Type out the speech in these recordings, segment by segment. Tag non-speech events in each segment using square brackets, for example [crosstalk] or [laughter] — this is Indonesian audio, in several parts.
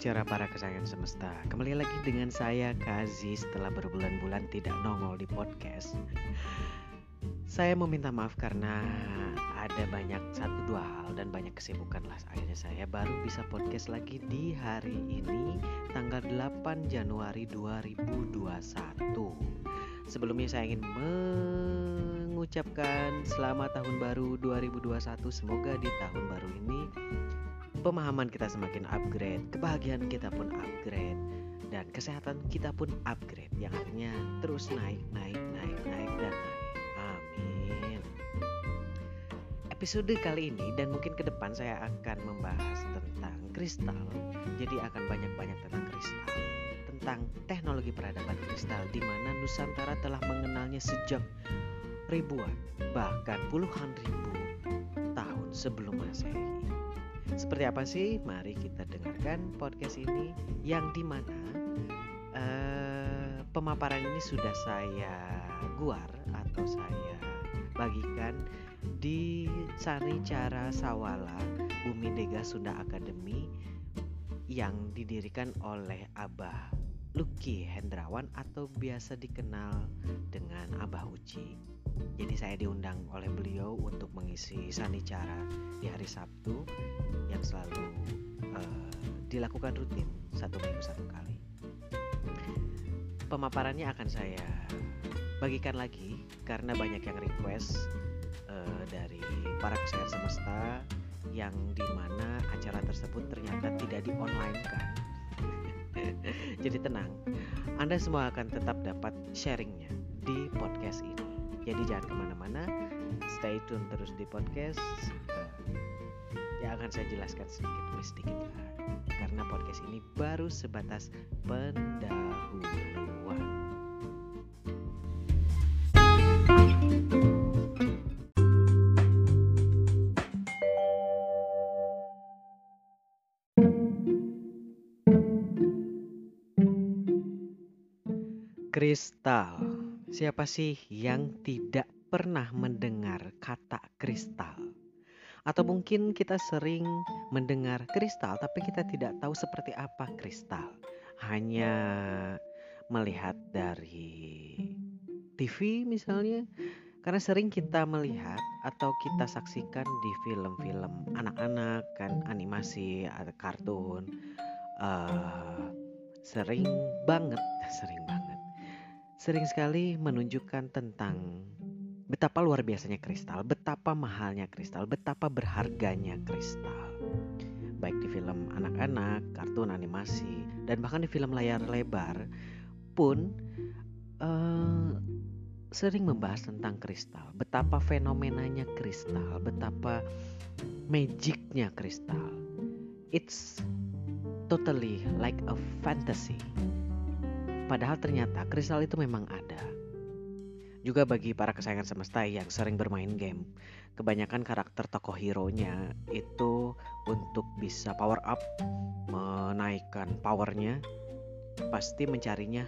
Cerah para kesayangan semesta. Kembali lagi dengan saya Kazi setelah berbulan-bulan tidak nongol di podcast. Saya meminta maaf karena ada banyak satu dua hal dan banyak kesibukan lah. Akhirnya saya baru bisa podcast lagi di hari ini tanggal 8 Januari 2021 Sebelumnya saya ingin mengucapkan selamat tahun baru 2021 Semoga di tahun baru ini pemahaman kita semakin upgrade, kebahagiaan kita pun upgrade, dan kesehatan kita pun upgrade. Yang artinya terus naik, naik, naik, naik, dan naik. Amin. Episode kali ini dan mungkin ke depan saya akan membahas tentang kristal. Jadi akan banyak-banyak tentang kristal, tentang teknologi peradaban kristal di mana Nusantara telah mengenalnya sejak ribuan, bahkan puluhan ribu tahun sebelum Masehi. Seperti apa sih? Mari kita dengarkan podcast ini yang di mana uh, pemaparan ini sudah saya guar atau saya bagikan di Sanicara Sawala Bumi Dega Sunda Akademi yang didirikan oleh Abah Luki Hendrawan atau biasa dikenal dengan Abah Uci. Jadi saya diundang oleh beliau untuk mengisi sanicara di hari Sabtu yang selalu uh, dilakukan rutin satu minggu satu kali. Pemaparannya akan saya bagikan lagi karena banyak yang request uh, dari para kesayangan semesta yang di mana acara tersebut ternyata tidak di online kan. [laughs] Jadi tenang, Anda semua akan tetap dapat sharingnya di podcast ini. Jadi jangan ke mana-mana, stay tune terus di podcast. Uh, ya akan saya jelaskan sedikit demi sedikit. Karena podcast ini baru sebatas pendahuluan. Kristal Siapa sih yang tidak pernah mendengar kata kristal? Atau mungkin kita sering mendengar kristal tapi kita tidak tahu seperti apa kristal. Hanya melihat dari TV misalnya. Karena sering kita melihat atau kita saksikan di film-film anak-anak kan animasi atau kartun uh, sering banget [laughs] sering banget. Sering sekali menunjukkan tentang betapa luar biasanya kristal, betapa mahalnya kristal, betapa berharganya kristal. Baik di film anak-anak, kartun animasi, dan bahkan di film layar lebar pun uh, sering membahas tentang kristal, betapa fenomenanya kristal, betapa magicnya kristal. It's totally like a fantasy Padahal ternyata kristal itu memang ada. Juga bagi para kesayangan semesta yang sering bermain game, kebanyakan karakter tokoh hero-nya itu untuk bisa power up, menaikkan powernya, pasti mencarinya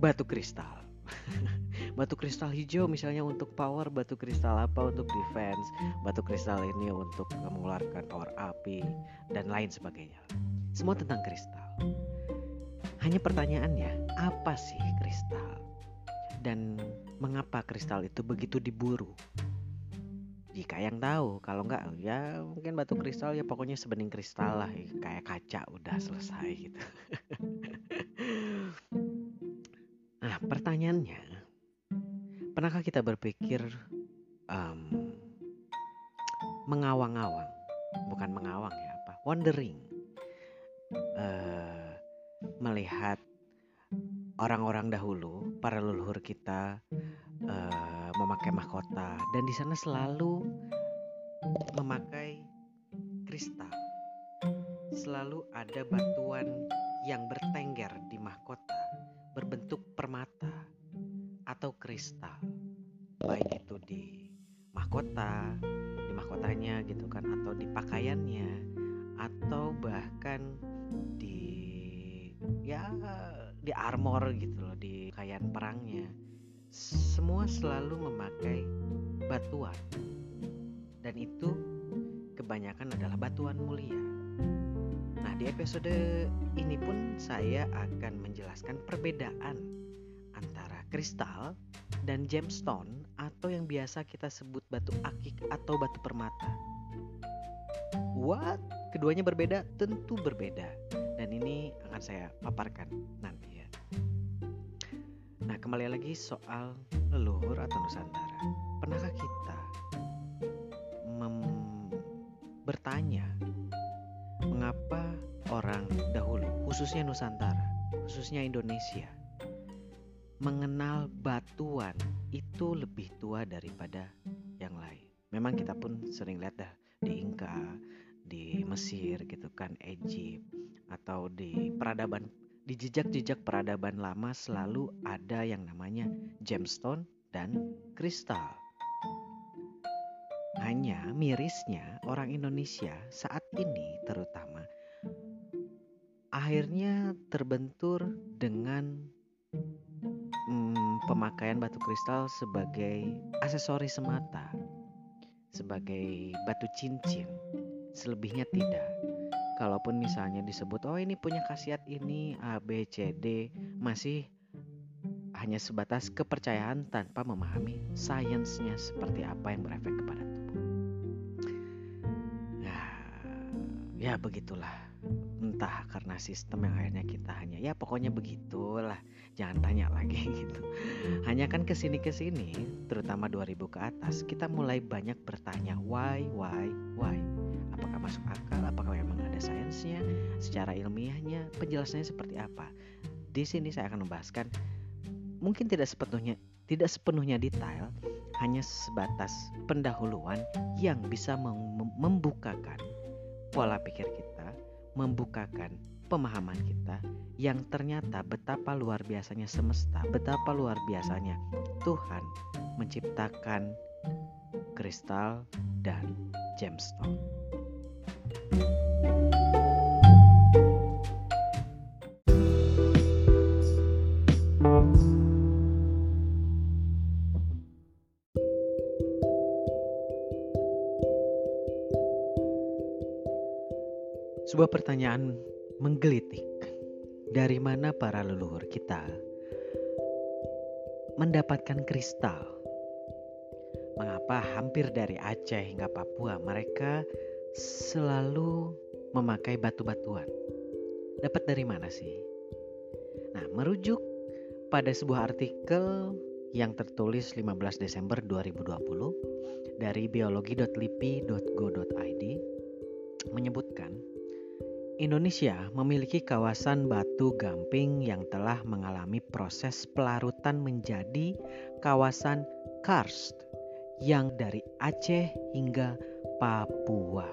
batu kristal. [laughs] batu kristal hijau misalnya untuk power, batu kristal apa untuk defense, batu kristal ini untuk mengeluarkan power api, dan lain sebagainya. Semua tentang kristal. Hanya pertanyaannya, apa sih kristal? Dan mengapa kristal itu begitu diburu? Jika yang tahu, kalau enggak ya mungkin batu kristal ya pokoknya sebening kristal lah kayak kaca udah selesai gitu. [laughs] nah pertanyaannya, pernahkah kita berpikir um, mengawang-awang, bukan mengawang ya apa, wondering, uh, melihat orang-orang dahulu, para leluhur kita uh, memakai mahkota dan di sana selalu memakai kristal. Selalu ada batuan yang bertengger di mahkota berbentuk permata atau kristal. Baik itu di mahkota, di mahkotanya gitu kan atau di pakaiannya atau bahkan di ya di armor gitu loh di kain perangnya semua selalu memakai batuan dan itu kebanyakan adalah batuan mulia Nah, di episode ini pun saya akan menjelaskan perbedaan antara kristal dan gemstone atau yang biasa kita sebut batu akik atau batu permata. What? Keduanya berbeda? Tentu berbeda. Dan ini akan saya paparkan nanti kembali lagi soal leluhur atau Nusantara. Pernahkah kita bertanya mengapa orang dahulu, khususnya Nusantara, khususnya Indonesia, mengenal batuan itu lebih tua daripada yang lain. Memang kita pun sering lihat dah di Inka, di Mesir gitu kan, Egypt atau di peradaban di jejak-jejak peradaban lama selalu ada yang namanya gemstone dan kristal. Hanya mirisnya orang Indonesia saat ini terutama akhirnya terbentur dengan hmm, pemakaian batu kristal sebagai aksesoris semata, sebagai batu cincin. Selebihnya tidak. Kalaupun misalnya disebut oh ini punya khasiat ini A B C D masih hanya sebatas kepercayaan tanpa memahami sainsnya seperti apa yang berefek kepada ya begitulah. Entah karena sistem yang akhirnya kita hanya ya pokoknya begitulah jangan tanya lagi [laughs] gitu. Hanya kan ke sini ke sini terutama 2000 ke atas kita mulai banyak bertanya why why why? Apakah masuk akal ada sainsnya secara ilmiahnya penjelasannya seperti apa di sini saya akan membahaskan mungkin tidak sepenuhnya tidak sepenuhnya detail hanya sebatas pendahuluan yang bisa membukakan pola pikir kita, membukakan pemahaman kita yang ternyata betapa luar biasanya semesta, betapa luar biasanya Tuhan menciptakan kristal dan gemstone. Sebuah pertanyaan menggelitik. Dari mana para leluhur kita mendapatkan kristal? Mengapa hampir dari Aceh hingga Papua mereka selalu memakai batu-batuan? Dapat dari mana sih? Nah, merujuk pada sebuah artikel yang tertulis 15 Desember 2020 dari biologi.lipi.go.id menyebutkan Indonesia memiliki kawasan batu gamping yang telah mengalami proses pelarutan menjadi kawasan karst yang dari Aceh hingga Papua.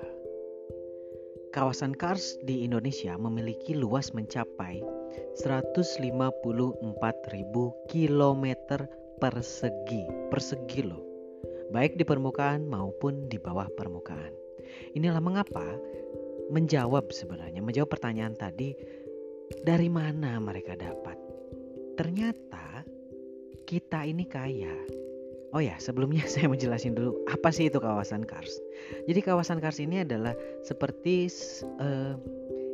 Kawasan karst di Indonesia memiliki luas mencapai 154.000 km persegi, persegi loh, baik di permukaan maupun di bawah permukaan. Inilah mengapa menjawab sebenarnya, menjawab pertanyaan tadi dari mana mereka dapat. Ternyata kita ini kaya. Oh ya, sebelumnya [laughs] saya menjelasin dulu apa sih itu kawasan Kars. Jadi kawasan Kars ini adalah seperti uh,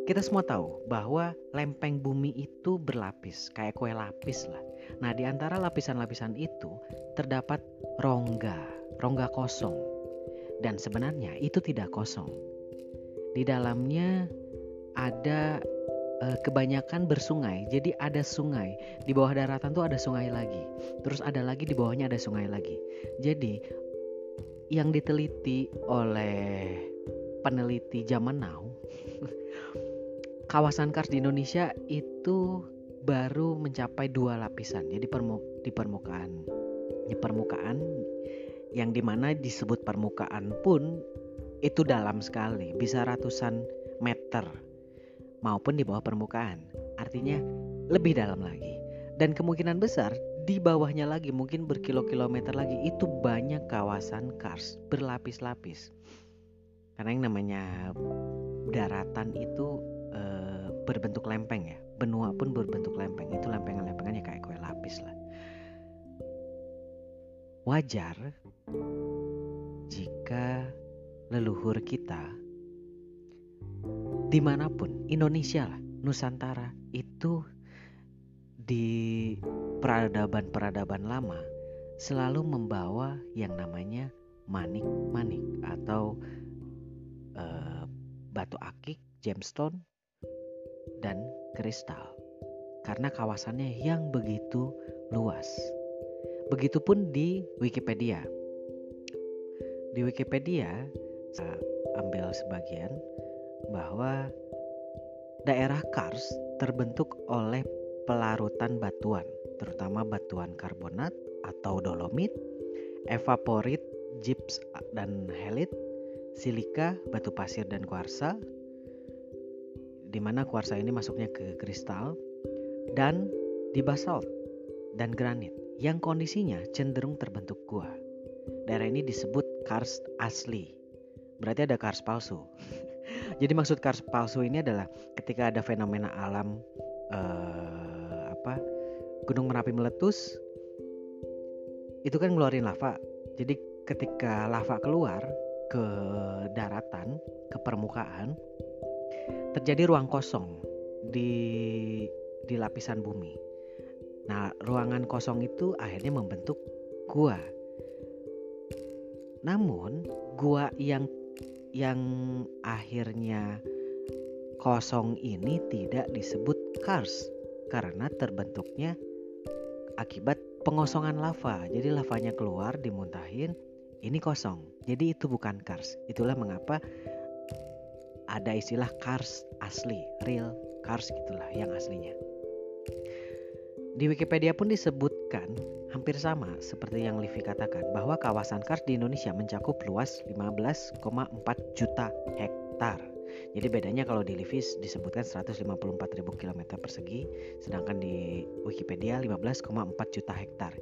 kita semua tahu bahwa lempeng bumi itu berlapis, kayak kue lapis lah. Nah, di antara lapisan-lapisan itu terdapat rongga, rongga kosong. Dan sebenarnya itu tidak kosong di dalamnya ada e, kebanyakan bersungai. Jadi ada sungai. Di bawah daratan tuh ada sungai lagi. Terus ada lagi di bawahnya ada sungai lagi. Jadi yang diteliti oleh peneliti zaman now [laughs] kawasan kars di Indonesia itu baru mencapai dua lapisan. Jadi di permukaan di permukaan yang di mana disebut permukaan pun itu dalam sekali, bisa ratusan meter maupun di bawah permukaan. Artinya lebih dalam lagi. Dan kemungkinan besar di bawahnya lagi mungkin berkilo-kilometer lagi itu banyak kawasan kars berlapis-lapis. Karena yang namanya daratan itu e, berbentuk lempeng ya. Benua pun berbentuk lempeng. Itu lempengan-lempengannya kayak kue lapis lah. Wajar jika leluhur kita di mana pun Indonesia lah Nusantara itu di peradaban-peradaban lama selalu membawa yang namanya manik-manik atau uh, batu akik, gemstone, dan kristal. Karena kawasannya yang begitu luas. Begitupun di Wikipedia. Di Wikipedia saya ambil sebagian bahwa daerah Kars terbentuk oleh pelarutan batuan, terutama batuan karbonat atau dolomit, evaporit, gips dan helit, silika, batu pasir dan kuarsa, di mana kuarsa ini masuknya ke kristal, dan di basalt dan granit yang kondisinya cenderung terbentuk gua. Daerah ini disebut kars asli. Berarti ada kars palsu. [laughs] Jadi maksud kars palsu ini adalah ketika ada fenomena alam eh, apa gunung merapi meletus itu kan ngeluarin lava. Jadi ketika lava keluar ke daratan, ke permukaan, terjadi ruang kosong di di lapisan bumi. Nah, ruangan kosong itu akhirnya membentuk gua. Namun, gua yang yang akhirnya kosong ini tidak disebut kars karena terbentuknya akibat pengosongan lava. Jadi lavanya keluar dimuntahin, ini kosong. Jadi itu bukan kars. Itulah mengapa ada istilah kars asli, real kars gitulah yang aslinya. Di Wikipedia pun disebutkan hampir sama seperti yang Livi katakan bahwa kawasan kars di Indonesia mencakup luas 15,4 juta hektar. Jadi bedanya kalau di Livis disebutkan 154.000 km persegi, sedangkan di Wikipedia 15,4 juta hektar.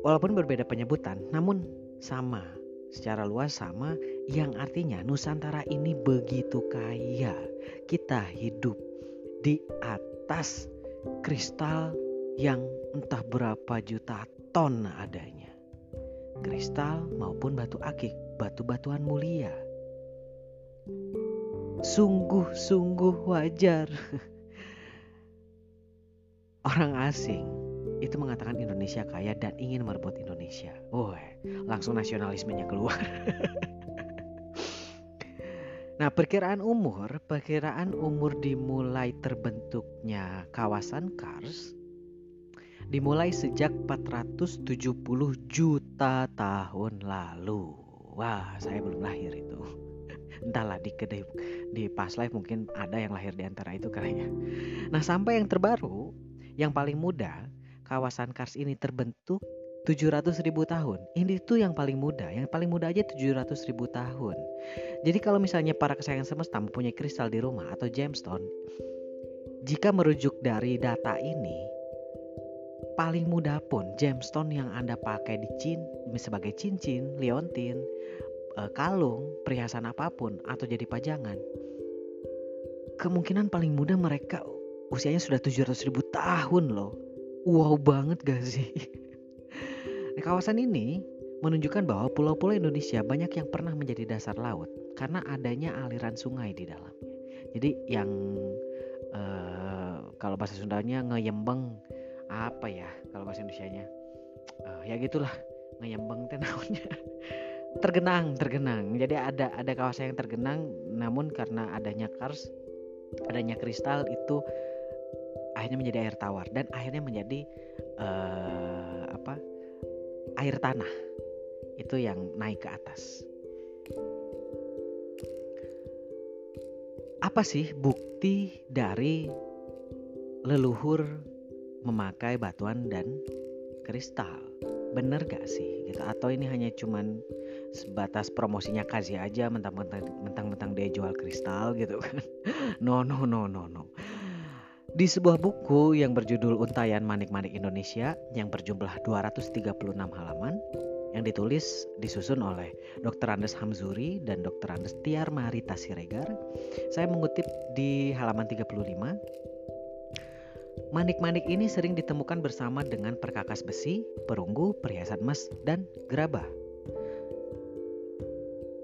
Walaupun berbeda penyebutan, namun sama, secara luas sama, yang artinya Nusantara ini begitu kaya. Kita hidup di atas kristal yang entah berapa juta ton adanya. Kristal maupun batu akik, batu-batuan mulia. Sungguh-sungguh wajar. [laughs] Orang asing itu mengatakan Indonesia kaya dan ingin merebut Indonesia. Oh, langsung nasionalismenya keluar. [laughs] Nah, perkiraan umur, perkiraan umur dimulai terbentuknya kawasan Kars dimulai sejak 470 juta tahun lalu. Wah, saya belum lahir itu. [laughs] Entahlah di kedai di past life mungkin ada yang lahir di antara itu kali ya. Nah, sampai yang terbaru, yang paling muda, kawasan Kars ini terbentuk 700 ribu tahun. Ini tuh yang paling muda, yang paling muda aja 700 ribu tahun. Jadi kalau misalnya para kesayangan semesta mempunyai kristal di rumah atau gemstone, jika merujuk dari data ini, paling muda pun gemstone yang Anda pakai di cin sebagai cincin, liontin, eh, kalung, perhiasan apa pun atau jadi pajangan, kemungkinan paling muda mereka usianya sudah 700 ribu tahun loh. Wow banget gak sih? [laughs] Di kawasan ini menunjukkan bahwa pulau-pulau Indonesia banyak yang pernah menjadi dasar laut karena adanya aliran sungai di dalamnya. Jadi yang uh, kalau bahasa Sundanya ngeyembeng apa ya kalau bahasa Indonesianya? Uh, ya gitulah ngeyembeng teh [laughs] tergenang tergenang. Jadi ada ada kawasan yang tergenang namun karena adanya kars adanya kristal itu akhirnya menjadi air tawar dan akhirnya menjadi apa air tanah itu yang naik ke atas. Apa sih bukti dari leluhur memakai batuan dan kristal? Bener gak sih gitu? Atau ini hanya cuman sebatas promosinya kasih aja mentang-mentang dia jual kristal gitu kan? [laughs] No no no no no. Di sebuah buku yang berjudul Untayan Manik-Manik Indonesia yang berjumlah 236 halaman yang ditulis disusun oleh Dr. Andes Hamzuri dan Dr. Andes Tiar Marita Siregar. Saya mengutip di halaman 35. Manik-manik ini sering ditemukan bersama dengan perkakas besi, perunggu, perhiasan emas, dan gerabah.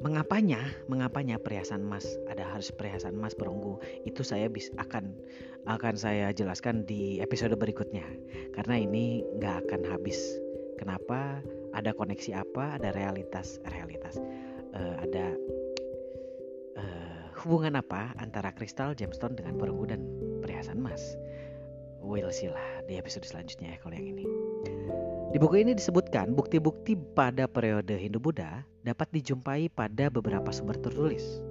mengapanya mengapanya perhiasan emas ada harus perhiasan emas perunggu itu saya bis akan akan saya jelaskan di episode berikutnya. Karena ini nggak akan habis. Kenapa? Ada koneksi apa? Ada realitas realitas. Uh, ada uh, hubungan apa antara kristal gemstone dengan perunggu dan perhiasan emas? We'll see lah di episode selanjutnya ya kalau yang ini. Di buku ini disebutkan bukti-bukti pada periode Hindu-Buddha dapat dijumpai pada beberapa sumber tertulis,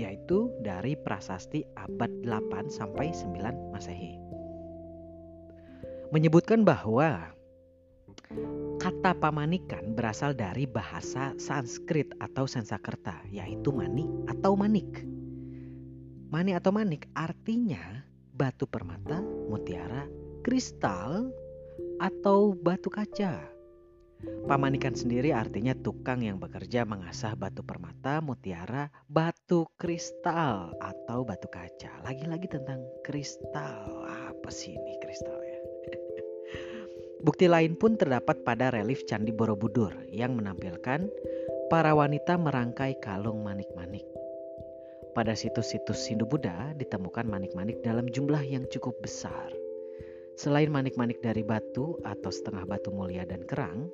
yaitu dari prasasti abad 8 sampai 9 Masehi. Menyebutkan bahwa kata pamanikan berasal dari bahasa Sanskrit atau Sansakerta, yaitu mani atau manik. Mani atau manik artinya batu permata, mutiara, kristal, atau batu kaca. Pamanikan sendiri artinya tukang yang bekerja mengasah batu permata, mutiara, batu kristal atau batu kaca. Lagi-lagi tentang kristal. Apa sih ini kristal ya? [laughs] Bukti lain pun terdapat pada relief Candi Borobudur yang menampilkan para wanita merangkai kalung manik-manik. Pada situs-situs Hindu-Buddha ditemukan manik-manik dalam jumlah yang cukup besar. Selain manik-manik dari batu atau setengah batu mulia dan kerang,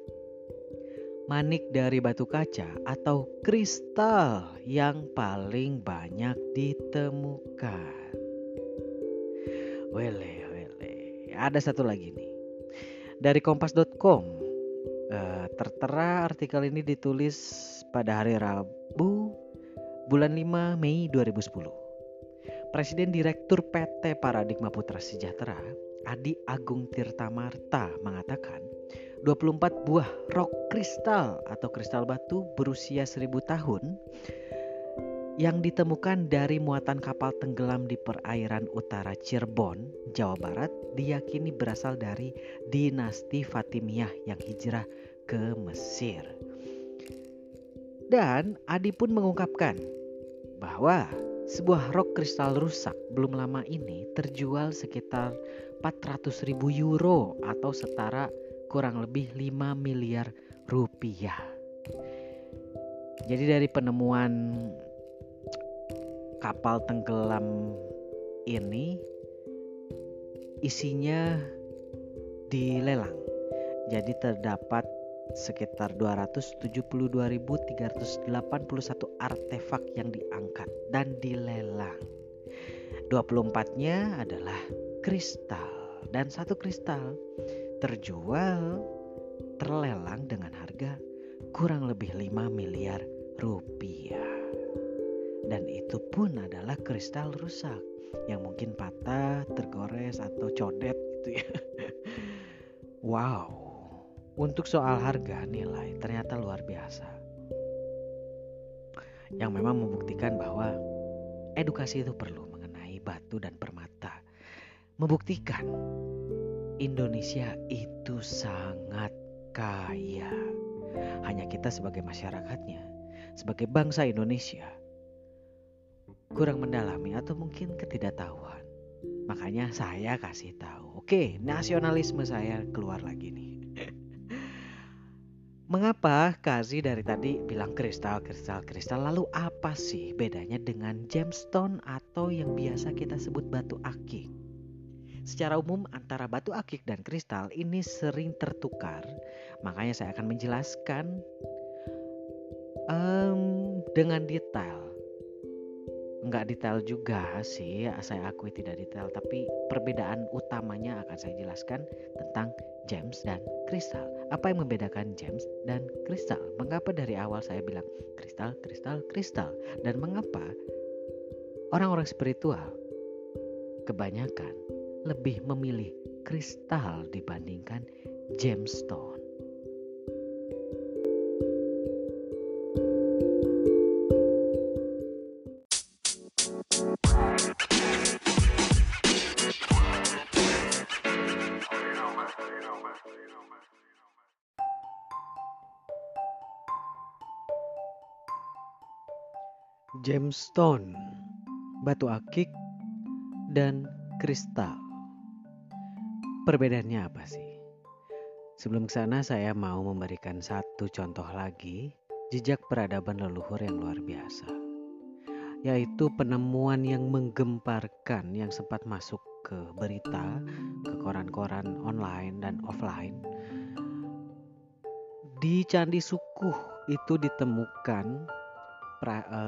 manik dari batu kaca atau kristal yang paling banyak ditemukan. Wele, wele. Ada satu lagi nih. Dari kompas.com eh, tertera artikel ini ditulis pada hari Rabu bulan 5 Mei 2010. Presiden Direktur PT Paradigma Putra Sejahtera Adi Agung Tirta Marta mengatakan 24 buah rok kristal atau kristal batu berusia 1000 tahun yang ditemukan dari muatan kapal tenggelam di perairan utara Cirebon, Jawa Barat diyakini berasal dari dinasti Fatimiyah yang hijrah ke Mesir. Dan Adi pun mengungkapkan bahwa sebuah rok kristal rusak belum lama ini terjual sekitar 400 ribu euro atau setara kurang lebih 5 miliar rupiah. Jadi dari penemuan kapal tenggelam ini isinya dilelang. Jadi terdapat sekitar 272.381 artefak yang diangkat dan dilelang. 24-nya adalah kristal dan satu kristal terjual terlelang dengan harga kurang lebih 5 miliar rupiah. Dan itu pun adalah kristal rusak yang mungkin patah, tergores atau codet gitu ya. [laughs] Wow. Untuk soal harga nilai ternyata luar biasa. Yang memang membuktikan bahwa edukasi itu perlu mengenai batu dan permata membuktikan Indonesia itu sangat kaya. Hanya kita sebagai masyarakatnya, sebagai bangsa Indonesia, kurang mendalami atau mungkin ketidaktahuan. Makanya saya kasih tahu. Oke, nasionalisme saya keluar lagi nih. [laughs] Mengapa Kazi dari tadi bilang kristal, kristal, kristal? Lalu apa sih bedanya dengan gemstone atau yang biasa kita sebut batu akik? Secara umum antara batu akik dan kristal ini sering tertukar. Makanya saya akan menjelaskan um, dengan detail. Enggak detail juga sih, saya akui tidak detail. Tapi perbedaan utamanya akan saya jelaskan tentang gems dan kristal. Apa yang membedakan gems dan kristal? Mengapa dari awal saya bilang kristal, kristal, kristal? Dan mengapa orang-orang spiritual kebanyakan lebih memilih kristal dibandingkan gemstone. Gemstone, batu akik, dan kristal. Perbedaannya apa sih? Sebelum ke sana saya mau memberikan satu contoh lagi jejak peradaban leluhur yang luar biasa, yaitu penemuan yang menggemparkan yang sempat masuk ke berita, ke koran-koran online dan offline. Di Candi Sukuh itu ditemukan pra, e,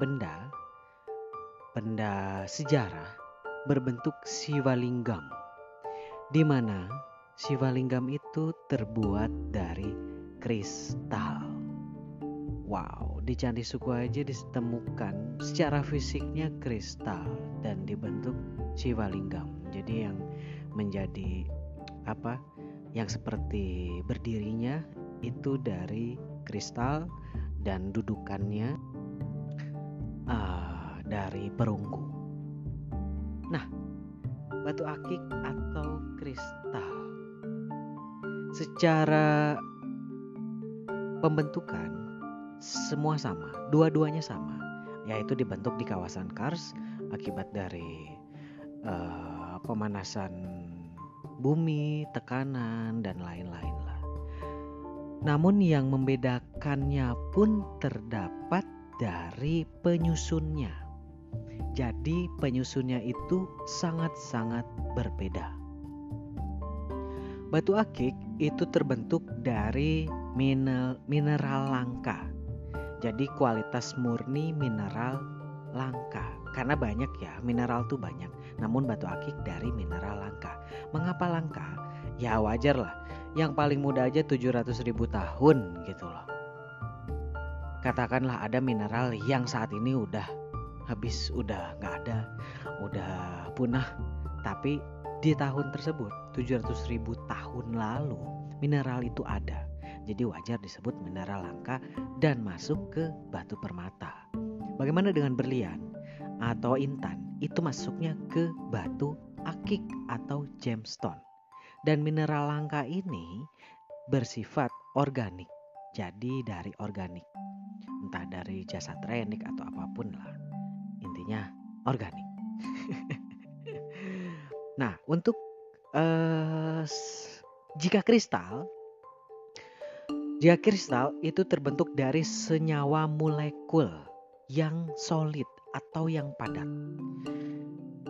benda benda sejarah berbentuk siwalinggam di mana siwalinggam itu terbuat dari kristal. Wow, di Candi Suku aja ditemukan secara fisiknya kristal dan dibentuk siwalinggam. Jadi yang menjadi apa? Yang seperti berdirinya itu dari kristal dan dudukannya uh, dari perunggu. Nah, batu akik kristal secara pembentukan semua sama, dua-duanya sama, yaitu dibentuk di kawasan Kars akibat dari uh, pemanasan bumi, tekanan dan lain-lain lah. Namun yang membedakannya pun terdapat dari penyusunnya. Jadi penyusunnya itu sangat-sangat berbeda. Batu akik itu terbentuk dari mineral langka jadi kualitas murni mineral langka. Karena banyak ya, mineral tuh banyak. Namun batu akik dari mineral langka. Mengapa langka? Ya wajar lah. Yang paling muda aja 700 ribu tahun gitu loh. Katakanlah ada mineral yang saat ini udah habis, udah nggak ada, udah punah. Tapi di tahun tersebut, 700 ribu tahun lalu, mineral itu ada. Jadi wajar disebut mineral langka dan masuk ke batu permata. Bagaimana dengan berlian atau intan? Itu masuknya ke batu akik atau gemstone. Dan mineral langka ini bersifat organik. Jadi dari organik. Entah dari jasa trenik atau apa pun lah. Intinya organik. Nah, untuk uh, jika kristal jika kristal itu terbentuk dari senyawa molekul yang solid atau yang padat.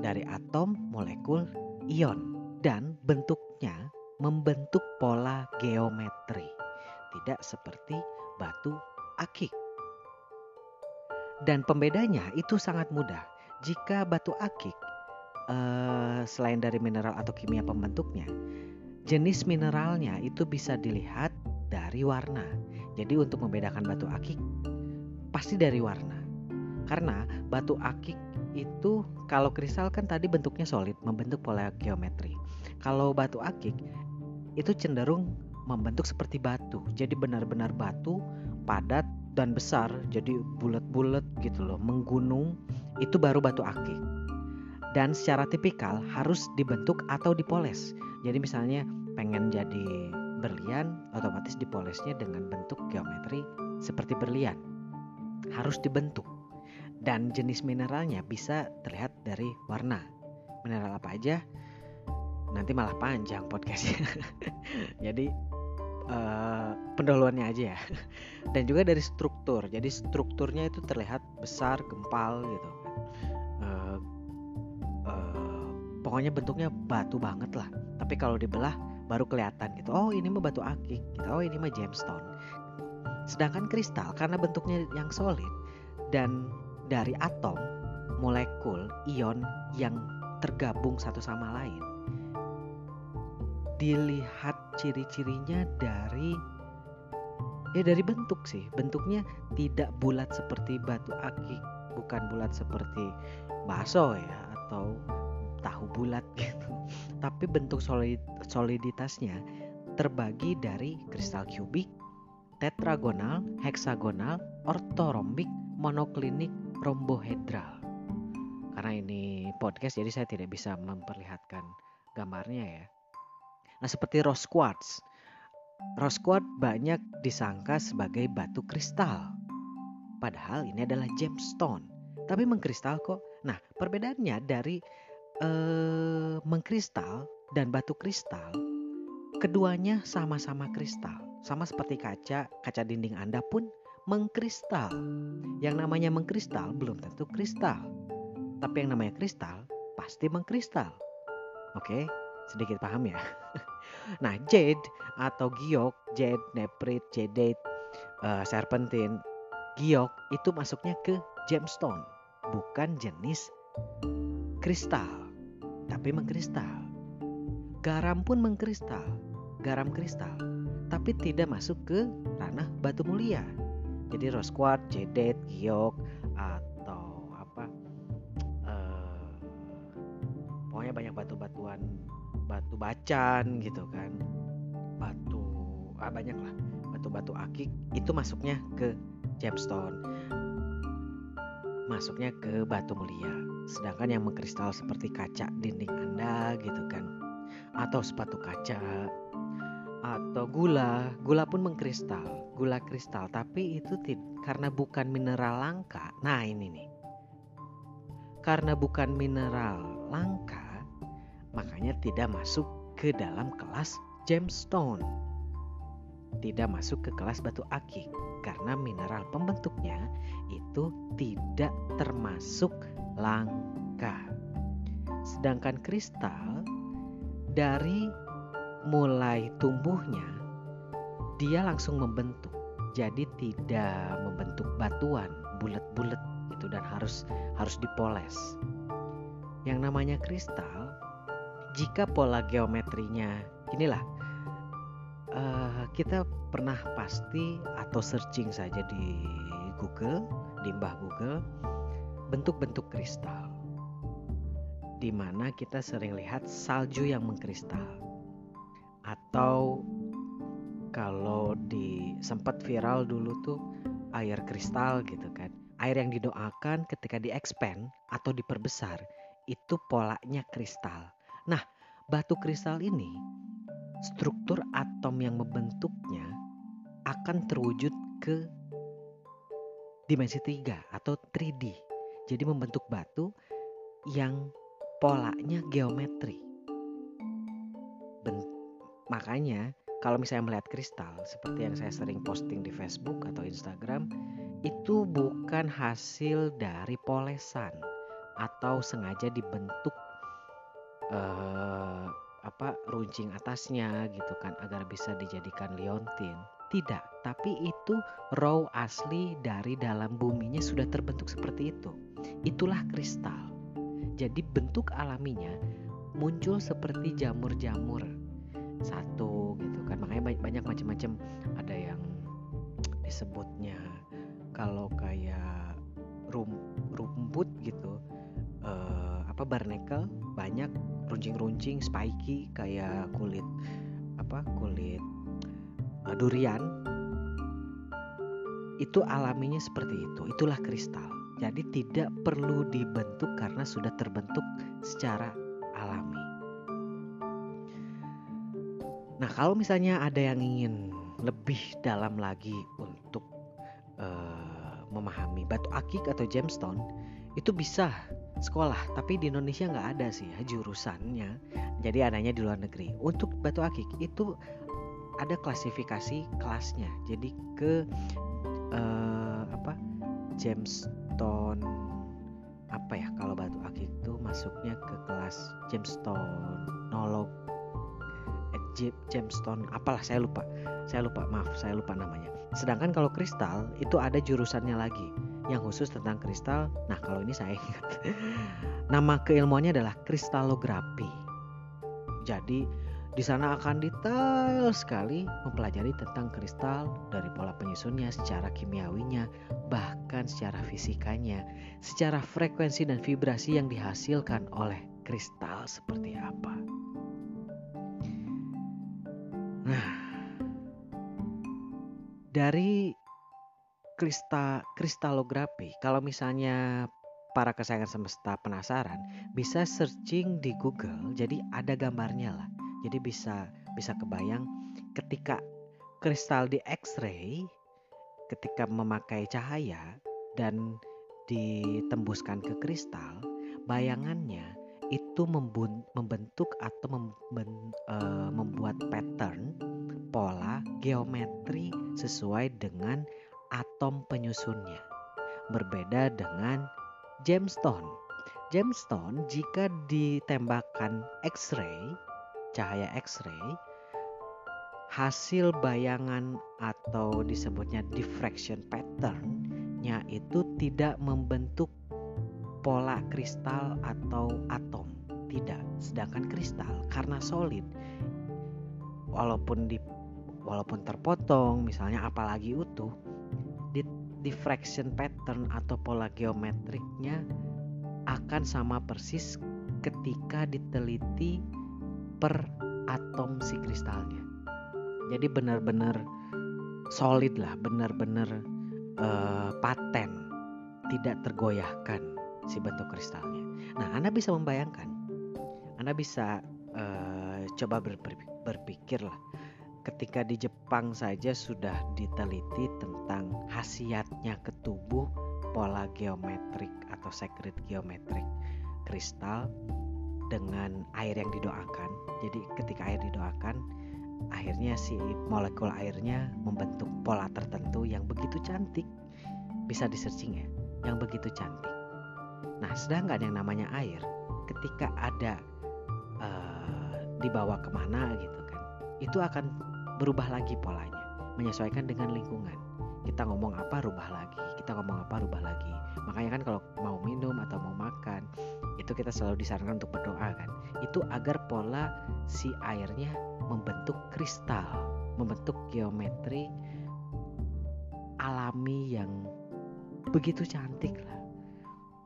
Dari atom, molekul, ion dan bentuknya membentuk pola geometri. Tidak seperti batu akik. Dan pembedanya itu sangat mudah. Jika batu akik eh, selain dari mineral atau kimia pembentuknya, jenis mineralnya itu bisa dilihat dari warna. Jadi untuk membedakan batu akik pasti dari warna. Karena batu akik itu kalau kristal kan tadi bentuknya solid, membentuk pola geometri. Kalau batu akik itu cenderung membentuk seperti batu. Jadi benar-benar batu padat dan besar, jadi bulat-bulat gitu loh, menggunung. Itu baru batu akik. Dan secara tipikal harus dibentuk atau dipoles. Jadi misalnya pengen jadi berlian otomatis dipolesnya dengan bentuk geometri seperti berlian. Harus dibentuk. Dan jenis mineralnya bisa terlihat dari warna. Mineral apa aja? Nanti malah panjang podcastnya. [laughs] Jadi uh, pendahuluannya aja ya. Dan juga dari struktur. Jadi strukturnya itu terlihat besar, gempal gitu Uh, uh, pokoknya bentuknya batu banget lah. Tapi kalau dibelah baru kelihatan gitu oh ini mah batu akik gitu. oh ini mah gemstone sedangkan kristal karena bentuknya yang solid dan dari atom molekul ion yang tergabung satu sama lain dilihat ciri-cirinya dari ya dari bentuk sih bentuknya tidak bulat seperti batu akik bukan bulat seperti bakso ya atau tahu bulat [laughs] gitu. Tapi bentuk solid, soliditasnya terbagi dari kristal kubik, tetragonal, heksagonal, ortorombik, monoklinik, rombohedral. Karena ini podcast jadi saya tidak bisa memperlihatkan gambarnya ya. Nah seperti rose quartz. Rose quartz banyak disangka sebagai batu kristal. Padahal ini adalah gemstone. Tapi mengkristal kok. Nah perbedaannya dari eh, mengkristal dan batu kristal, keduanya sama-sama kristal. Sama seperti kaca, kaca dinding Anda pun mengkristal. Yang namanya mengkristal belum tentu kristal. Tapi yang namanya kristal pasti mengkristal. Oke, sedikit paham ya. [laughs] nah, jade atau giok, jade, neprit, jade, uh, serpentine, giok itu masuknya ke gemstone, bukan jenis kristal, tapi mengkristal. Garam pun mengkristal, garam kristal, tapi tidak masuk ke ranah batu mulia. Jadi rose quartz, jadet, giok atau apa uh, pokoknya banyak batu-batuan batu bacan gitu kan batu ah banyak lah batu-batu akik itu masuknya ke gemstone masuknya ke batu mulia. Sedangkan yang mengkristal seperti kaca dinding anda gitu kan. Atau sepatu kaca. Atau gula, gula pun mengkristal, gula kristal, tapi itu karena bukan mineral langka. Nah, ini nih. Karena bukan mineral langka, makanya tidak masuk ke dalam kelas gemstone. Tidak masuk ke kelas batu akik karena mineral pembentuknya itu tidak termasuk langka. Sedangkan kristal dari mulai tumbuhnya dia langsung membentuk. Jadi tidak membentuk batuan bulat-bulat itu dan harus harus dipoles. Yang namanya kristal jika pola geometrinya inilah uh, kita pernah pasti atau searching saja di Google, di mbah Google bentuk-bentuk kristal. Di mana kita sering lihat salju yang mengkristal. Atau kalau di sempat viral dulu tuh air kristal gitu kan. Air yang didoakan ketika di expand atau diperbesar itu polanya kristal. Nah batu kristal ini struktur atom yang membentuknya akan terwujud ke dimensi 3 atau 3D jadi membentuk batu yang polanya geometri. Makanya kalau misalnya melihat kristal seperti yang saya sering posting di Facebook atau Instagram itu bukan hasil dari polesan atau sengaja dibentuk uh, apa runcing atasnya gitu kan agar bisa dijadikan liontin. Tidak, tapi itu raw asli dari dalam buminya sudah terbentuk seperti itu. Itulah kristal. Jadi bentuk alaminya muncul seperti jamur-jamur satu gitu kan makanya banyak macam-macam ada yang disebutnya kalau kayak rum, rumput gitu uh, apa barnacle banyak runcing-runcing spiky kayak kulit apa kulit uh, durian. Itu alaminya seperti itu. Itulah kristal. Jadi tidak perlu dibentuk karena sudah terbentuk secara alami. Nah, kalau misalnya ada yang ingin lebih dalam lagi untuk uh, memahami batu akik atau gemstone, itu bisa sekolah. Tapi di Indonesia nggak ada sih ya jurusannya. Jadi adanya di luar negeri. Untuk batu akik itu ada klasifikasi kelasnya. Jadi ke uh, apa gemstone apa ya kalau batu akik itu masuknya ke kelas gemstone nolog gemstone apalah saya lupa saya lupa maaf saya lupa namanya sedangkan kalau kristal itu ada jurusannya lagi yang khusus tentang kristal. Nah kalau ini saya ingat. [laughs] Nama keilmuannya adalah kristalografi. Jadi di sana akan detail sekali mempelajari tentang kristal dari pola penyusunnya, secara kimiawinya, bahkan secara fisikanya, secara frekuensi dan vibrasi yang dihasilkan oleh kristal seperti apa. Nah, dari krista, kristalografi, kalau misalnya para kesayangan semesta penasaran, bisa searching di Google. Jadi ada gambarnya lah. Jadi bisa bisa kebayang ketika kristal di X-ray ketika memakai cahaya dan ditembuskan ke kristal, bayangannya itu membentuk atau uh, membuat pattern pola geometri sesuai dengan atom penyusunnya. Berbeda dengan gemstone. Gemstone jika ditembakkan X-ray, cahaya X-ray, hasil bayangan atau disebutnya diffraction pattern-nya itu tidak membentuk pola kristal atau atom. Tidak. Sedangkan kristal karena solid walaupun di walaupun terpotong misalnya apalagi utuh diffraction pattern atau pola geometriknya akan sama persis ketika diteliti per atom si kristalnya. Jadi benar-benar solid lah benar-benar uh, paten tidak tergoyahkan si bentuk kristalnya. Nah anda bisa membayangkan anda bisa uh, coba berpikir, lah ketika di Jepang saja sudah diteliti khasiatnya ke tubuh pola geometrik atau secret geometrik kristal dengan air yang didoakan. Jadi ketika air didoakan akhirnya si molekul airnya membentuk pola tertentu yang begitu cantik. Bisa di searching ya yang begitu cantik. Nah sedangkan yang namanya air ketika ada uh, dibawa ke mana gitu kan itu akan berubah lagi polanya menyesuaikan dengan lingkungan kita ngomong apa rubah lagi kita ngomong apa rubah lagi makanya kan kalau mau minum atau mau makan itu kita selalu disarankan untuk berdoa kan itu agar pola si airnya membentuk kristal, membentuk geometri alami yang begitu cantik lah.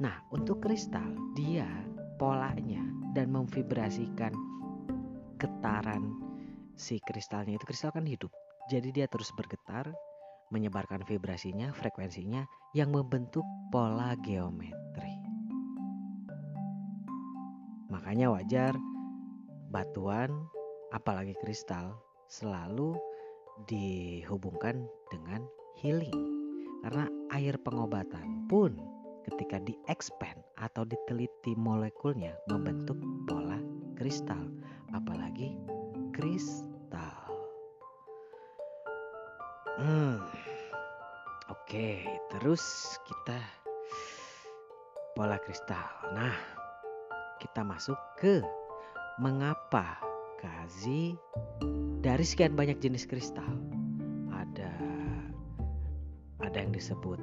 Nah, untuk kristal dia polanya dan memvibrasikan getaran si kristalnya itu kristal kan hidup. Jadi dia terus bergetar, menyebarkan vibrasinya, frekuensinya yang membentuk pola geometri. Makanya wajar batuan apalagi kristal selalu dihubungkan dengan healing karena air pengobatan pun ketika di-expand atau diteliti molekulnya membentuk pola kristal apalagi kristal hmm oke terus kita pola kristal nah kita masuk ke mengapa Kazi dari sekian banyak jenis kristal ada ada yang disebut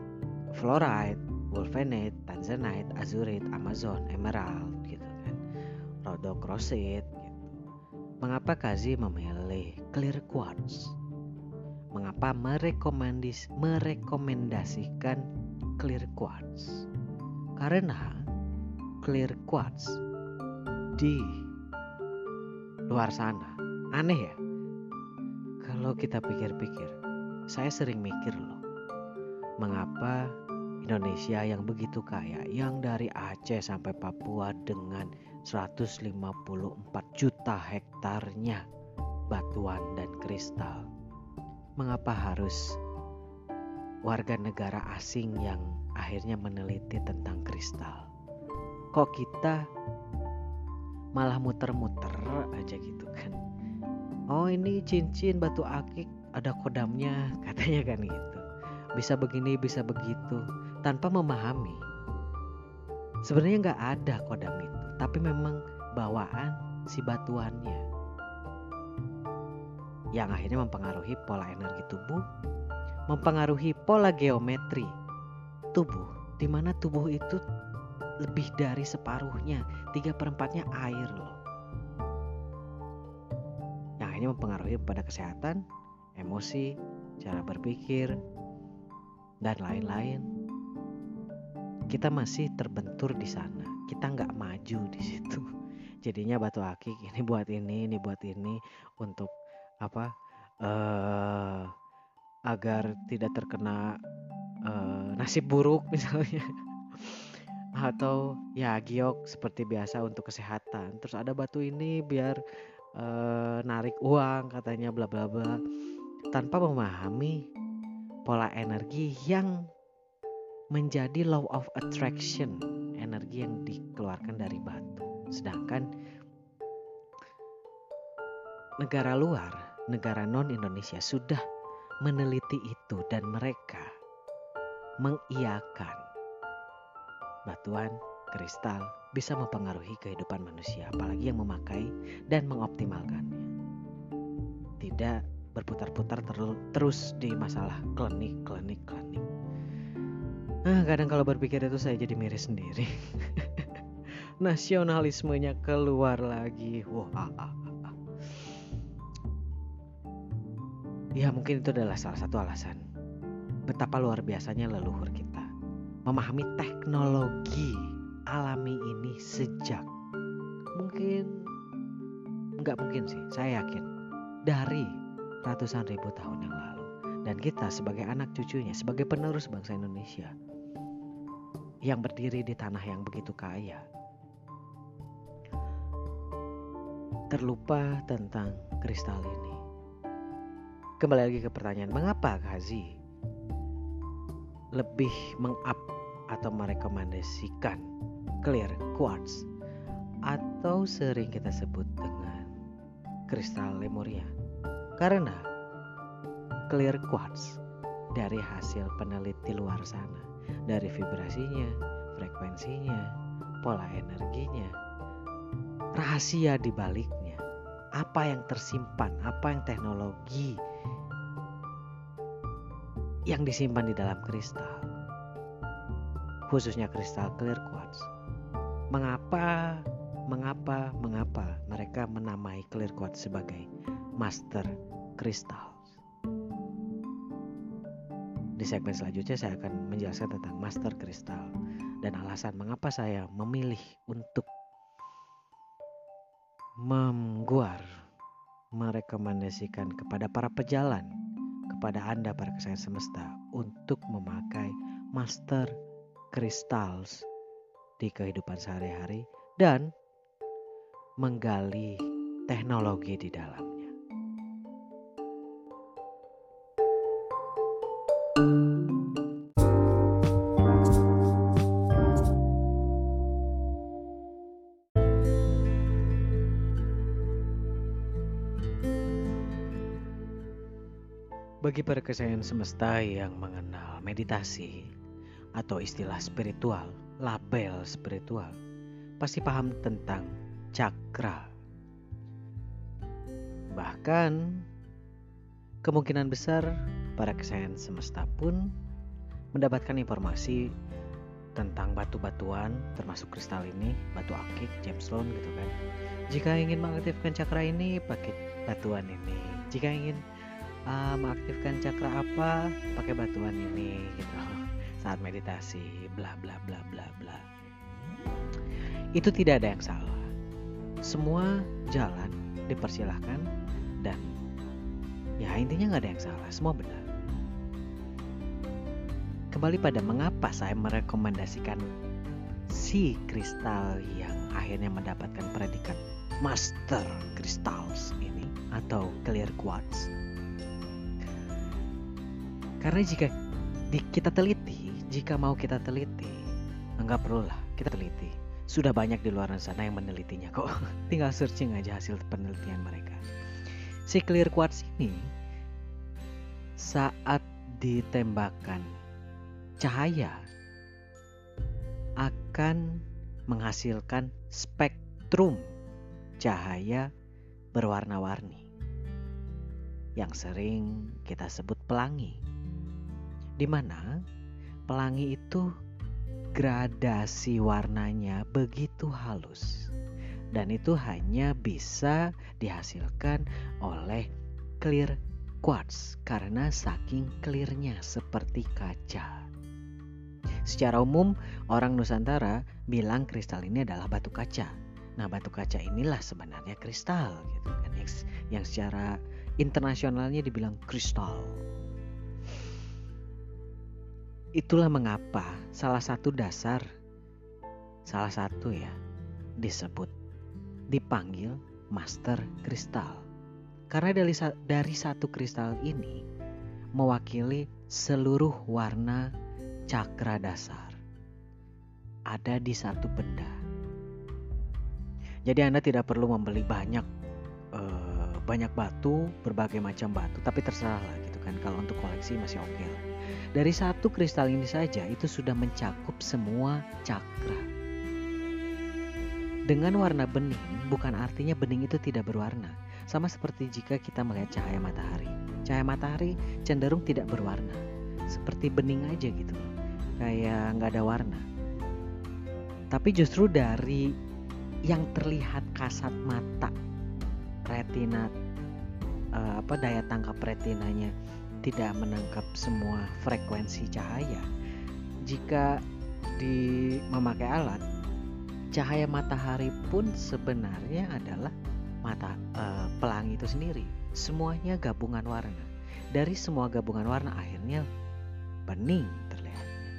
fluorite, wolfenite, tanzanite, azurite, amazon, emerald gitu kan. Rhodochrosite gitu. Mengapa Kazi memilih clear quartz? Mengapa merekomendis merekomendasikan clear quartz? Karena clear quartz di luar sana. Aneh ya? Kalau kita pikir-pikir, saya sering mikir loh. Mengapa Indonesia yang begitu kaya, yang dari Aceh sampai Papua dengan 154 juta hektarnya batuan dan kristal. Mengapa harus warga negara asing yang akhirnya meneliti tentang kristal? Kok kita malah muter-muter aja gitu kan? Oh ini cincin batu akik ada kodamnya [laughs] katanya kan gitu. Bisa begini bisa begitu tanpa memahami. Sebenarnya nggak ada kodam itu tapi memang bawaan si batuannya yang akhirnya mempengaruhi pola energi tubuh mempengaruhi pola geometri tubuh di mana tubuh itu lebih dari separuhnya, tiga perempatnya air loh. Yang ini mempengaruhi pada kesehatan, emosi, cara berpikir, dan lain-lain. Kita masih terbentur di sana, kita nggak maju di situ. [laughs] Jadinya batu akik ini buat ini, ini buat ini untuk apa? Uh, agar tidak terkena uh, nasib buruk misalnya [laughs] atau ya giok seperti biasa untuk kesehatan. Terus ada batu ini biar e, narik uang katanya bla bla bla tanpa memahami pola energi yang menjadi law of attraction, energi yang dikeluarkan dari batu. Sedangkan negara luar, negara non Indonesia sudah meneliti itu dan mereka mengiyakan batuan kristal bisa mempengaruhi kehidupan manusia, apalagi yang memakai dan mengoptimalkannya. Tidak berputar-putar terus di masalah klinik, klinik, klinik. Nah, kadang kalau berpikir itu saya jadi miris sendiri. [laughs] Nasionalismenya keluar lagi. Wah, ah, ah, ah, Ya mungkin itu adalah salah satu alasan betapa luar biasanya leluhur kita memahami teknologi alami ini sejak mungkin nggak mungkin sih saya yakin dari ratusan ribu tahun yang lalu. Dan kita sebagai anak cucunya sebagai penerus bangsa Indonesia yang berdiri di tanah yang begitu kaya terlupa tentang kristal ini kembali lagi ke pertanyaan mengapa Hazi lebih mengap atau merekomendasikan clear quartz atau sering kita sebut dengan kristal Lemuria. Karena clear quartz dari hasil peneliti luar sana, dari vibrasinya, frekuensinya, pola energinya, rahasia di baliknya, apa yang tersimpan, apa yang teknologi yang disimpan di dalam kristal, khususnya kristal clear quartz Mengapa, mengapa, mengapa mereka menamai clear quartz sebagai master crystal? Di segmen selanjutnya saya akan menjelaskan tentang master crystal dan alasan mengapa saya memilih untuk memguar merekomendasikan kepada para pejalan kepada Anda para kesayangan semesta untuk memakai master crystals di kehidupan sehari-hari dan menggali teknologi di dalamnya. Bagi para kesayangan semesta yang mengenal meditasi atau istilah spiritual, label spiritual, pasti paham tentang cakra. Bahkan kemungkinan besar para kesayangan semesta pun mendapatkan informasi tentang batu-batuan termasuk kristal ini, batu akik, gemstone gitu kan. Jika ingin mengaktifkan cakra ini pakai batuan ini. Jika ingin uh, mengaktifkan cakra apa? Pakai batuan ini gitu. Saat meditasi bla bla bla bla bla. Itu tidak ada yang salah. Semua jalan dipersilahkan dan ya intinya nggak ada yang salah semua benar. Kembali pada mengapa saya merekomendasikan si kristal yang akhirnya mendapatkan predikat master crystals ini atau clear quartz karena jika kita teliti jika mau kita teliti, enggak perlulah kita teliti. Sudah banyak di luar sana yang menelitinya kok. [laughs] Tinggal searching aja hasil penelitian mereka. Si clear quartz ini saat ditembakkan cahaya akan menghasilkan spektrum cahaya berwarna-warni yang sering kita sebut pelangi. Di mana Pelangi itu gradasi warnanya begitu halus dan itu hanya bisa dihasilkan oleh clear quartz karena saking clearnya seperti kaca. Secara umum orang Nusantara bilang kristal ini adalah batu kaca. Nah, batu kaca inilah sebenarnya kristal gitu kan yang, secara internasionalnya dibilang kristal. Itulah mengapa salah satu dasar, salah satu ya, disebut, dipanggil master kristal. Karena dari, dari satu kristal ini mewakili seluruh warna cakra dasar. Ada di satu benda. Jadi Anda tidak perlu membeli banyak uh, banyak batu, berbagai macam batu, tapi terserah lah gitu kan. Kalau untuk koleksi masih oke okay lah Dari satu kristal ini saja itu sudah mencakup semua cakra. Dengan warna bening bukan artinya bening itu tidak berwarna. Sama seperti jika kita melihat cahaya matahari. Cahaya matahari cenderung tidak berwarna. Seperti bening aja gitu. Kayak nggak ada warna. Tapi justru dari yang terlihat kasat mata retina uh, apa daya tangkap retinanya tidak menangkap semua frekuensi cahaya. Jika di memakai alat, cahaya matahari pun sebenarnya adalah mata uh, pelangi itu sendiri. Semuanya gabungan warna. Dari semua gabungan warna akhirnya bening terlihatnya.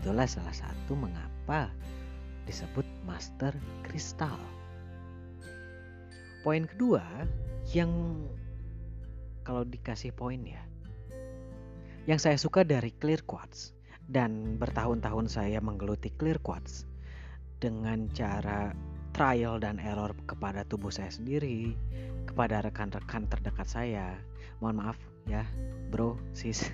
Itulah salah satu mengapa disebut master kristal. Poin kedua yang kalau dikasih poin ya yang saya suka dari clear quartz dan bertahun-tahun saya menggeluti clear quartz dengan cara trial dan error kepada tubuh saya sendiri, kepada rekan-rekan terdekat saya. Mohon maaf ya, bro, sis.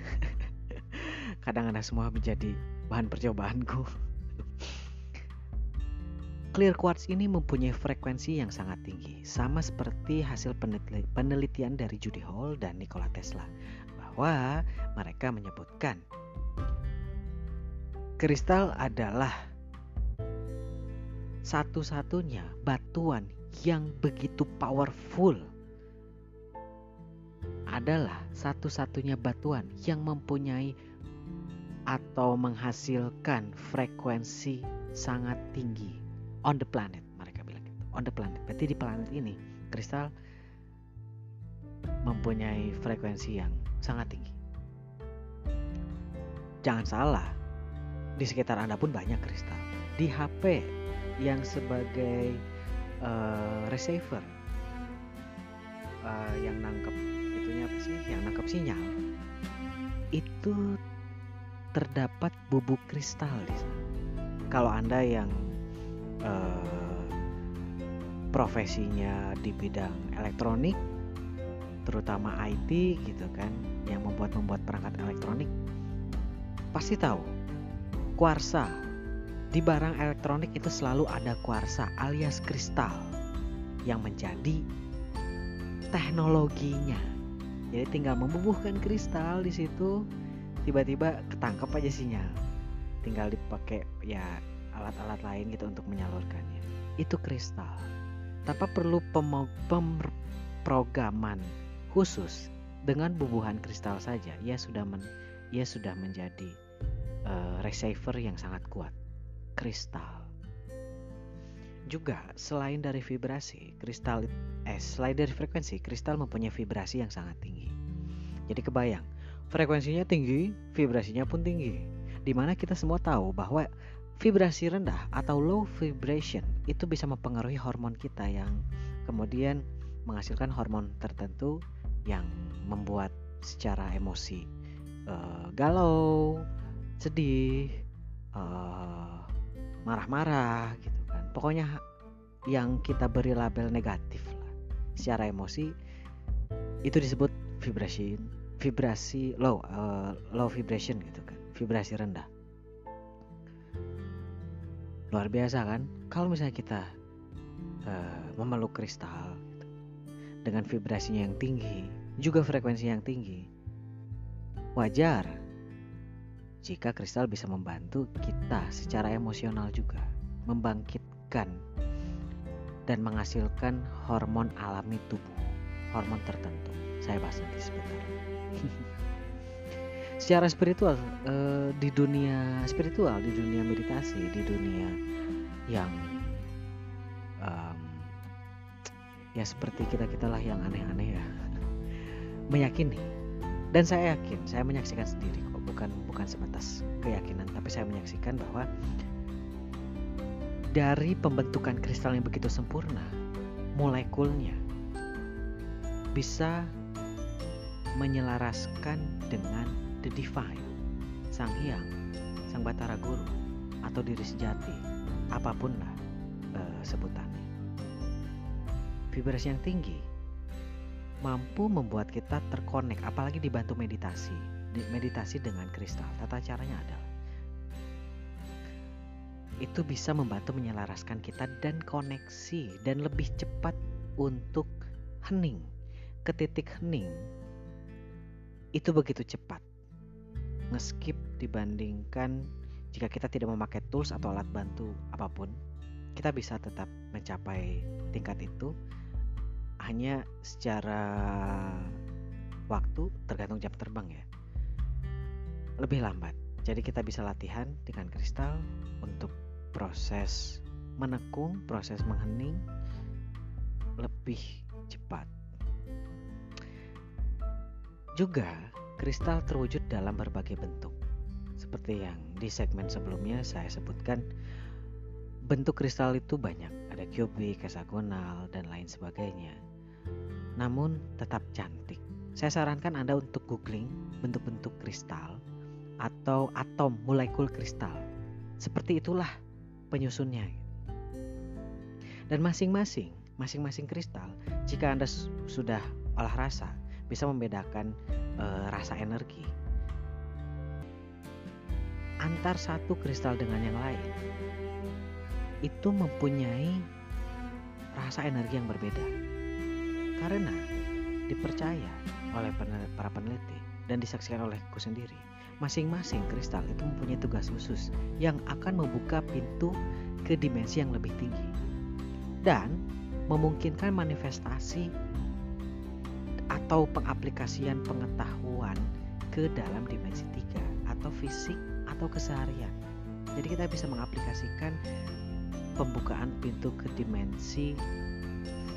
[laughs] Kadang anda semua menjadi bahan percobaanku. [laughs] Clear quartz ini mempunyai frekuensi yang sangat tinggi, sama seperti hasil penelitian dari Judy Hall dan Nikola Tesla bahwa mereka menyebutkan kristal adalah satu-satunya batuan yang begitu powerful. Adalah satu-satunya batuan yang mempunyai atau menghasilkan frekuensi sangat tinggi. On the planet mereka bilang gitu. On the planet. Berarti di planet ini kristal mempunyai frekuensi yang sangat tinggi. Jangan salah, di sekitar Anda pun banyak kristal. Di HP yang sebagai uh, receiver uh, yang nangkep itunya apa sih? Yang nangkep sinyal itu terdapat bubuk kristal di sana. Kalau Anda yang uh, profesinya di bidang elektronik terutama IT gitu kan yang membuat membuat perangkat elektronik? Pasti tahu kuarsa. Di barang elektronik itu selalu ada kuarsa alias kristal yang menjadi teknologinya. Jadi tinggal membubuhkan kristal di situ tiba-tiba ketangkep aja sinyal. Tinggal dipakai ya alat-alat lain gitu untuk menyalurkannya. Itu kristal. Tanpa perlu pemrograman khusus dengan bubuhan kristal saja ia sudah men, ia sudah menjadi uh, receiver yang sangat kuat kristal. Juga selain dari vibrasi kristal eh selain dari frekuensi kristal mempunyai vibrasi yang sangat tinggi. Jadi kebayang frekuensinya tinggi vibrasinya pun tinggi. Di mana kita semua tahu bahwa vibrasi rendah atau low vibration itu bisa mempengaruhi hormon kita yang kemudian menghasilkan hormon tertentu yang membuat secara emosi uh, galau, sedih, marah marah-marah gitu kan. Pokoknya yang kita beri label negatif lah. Secara emosi itu disebut vibrasi vibrasi low uh, low vibration gitu kan. Vibrasi rendah. Luar biasa kan? Kalau misalnya kita uh, memeluk kristal dengan vibrasinya yang tinggi, juga frekuensi yang tinggi. Wajar jika kristal bisa membantu kita secara emosional juga, membangkitkan dan menghasilkan hormon alami tubuh, hormon tertentu. Saya bahas nanti sebentar. [laughs] secara spiritual eh, di dunia spiritual, di dunia meditasi, di dunia yang ya seperti kita kitalah yang aneh-aneh ya. [laughs] Meyakini dan saya yakin saya menyaksikan sendiri kok bukan bukan sebatas keyakinan tapi saya menyaksikan bahwa dari pembentukan kristal yang begitu sempurna molekulnya bisa menyelaraskan dengan the divine sang hyang sang batara guru atau diri sejati apa pun lah uh, sebutannya vibrasi yang tinggi mampu membuat kita terkonek apalagi dibantu meditasi. Meditasi dengan kristal, tata caranya adalah itu bisa membantu menyelaraskan kita dan koneksi dan lebih cepat untuk hening. Ke titik hening itu begitu cepat. Ngeskip dibandingkan jika kita tidak memakai tools atau alat bantu apa pun kita bisa tetap mencapai tingkat itu hanya secara waktu tergantung jam terbang ya lebih lambat jadi kita bisa latihan dengan kristal untuk proses menekung, proses menghening lebih cepat. Juga, kristal terwujud dalam berbagai bentuk. Seperti yang di segmen sebelumnya saya sebutkan, bentuk kristal itu banyak, ada kubik, hexagonal, dan lain sebagainya. Namun tetap cantik. Saya sarankan Anda untuk googling bentuk-bentuk kristal atau atom molekul kristal. Seperti itulah penyusunnya. Dan masing-masing, masing-masing kristal, jika Anda sudah olah rasa, bisa membedakan e, rasa energi antar satu kristal dengan yang lain. Itu mempunyai rasa energi yang berbeda. Karena dipercaya oleh para peneliti dan disaksikan olehku sendiri Masing-masing kristal itu mempunyai tugas khusus yang akan membuka pintu ke dimensi yang lebih tinggi dan memungkinkan manifestasi atau pengaplikasian pengetahuan ke dalam dimensi tiga atau fisik atau keseharian. Jadi kita bisa mengaplikasikan pembukaan pintu ke dimensi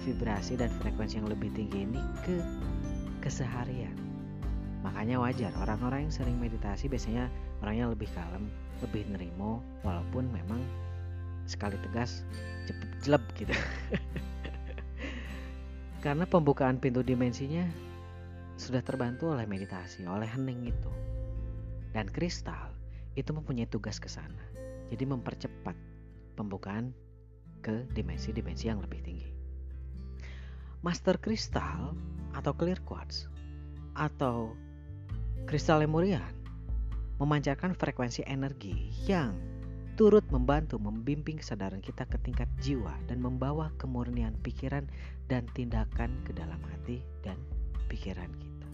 vibrasi dan frekuensi yang lebih tinggi ini ke keseharian. Makanya wajar orang-orang yang sering meditasi biasanya orangnya lebih kalem, lebih nerimo walaupun memang sekali tegas cepet jelek gitu. [laughs] Karena pembukaan pintu dimensinya sudah terbantu oleh meditasi, oleh hening itu. Dan kristal itu mempunyai tugas ke sana. Jadi mempercepat pembukaan ke dimensi-dimensi yang lebih tinggi. Master kristal atau clear quartz atau Kristal lemurian memancarkan frekuensi energi yang turut membantu membimbing kesadaran kita ke tingkat jiwa dan membawa kemurnian pikiran dan tindakan ke dalam hati dan pikiran kita.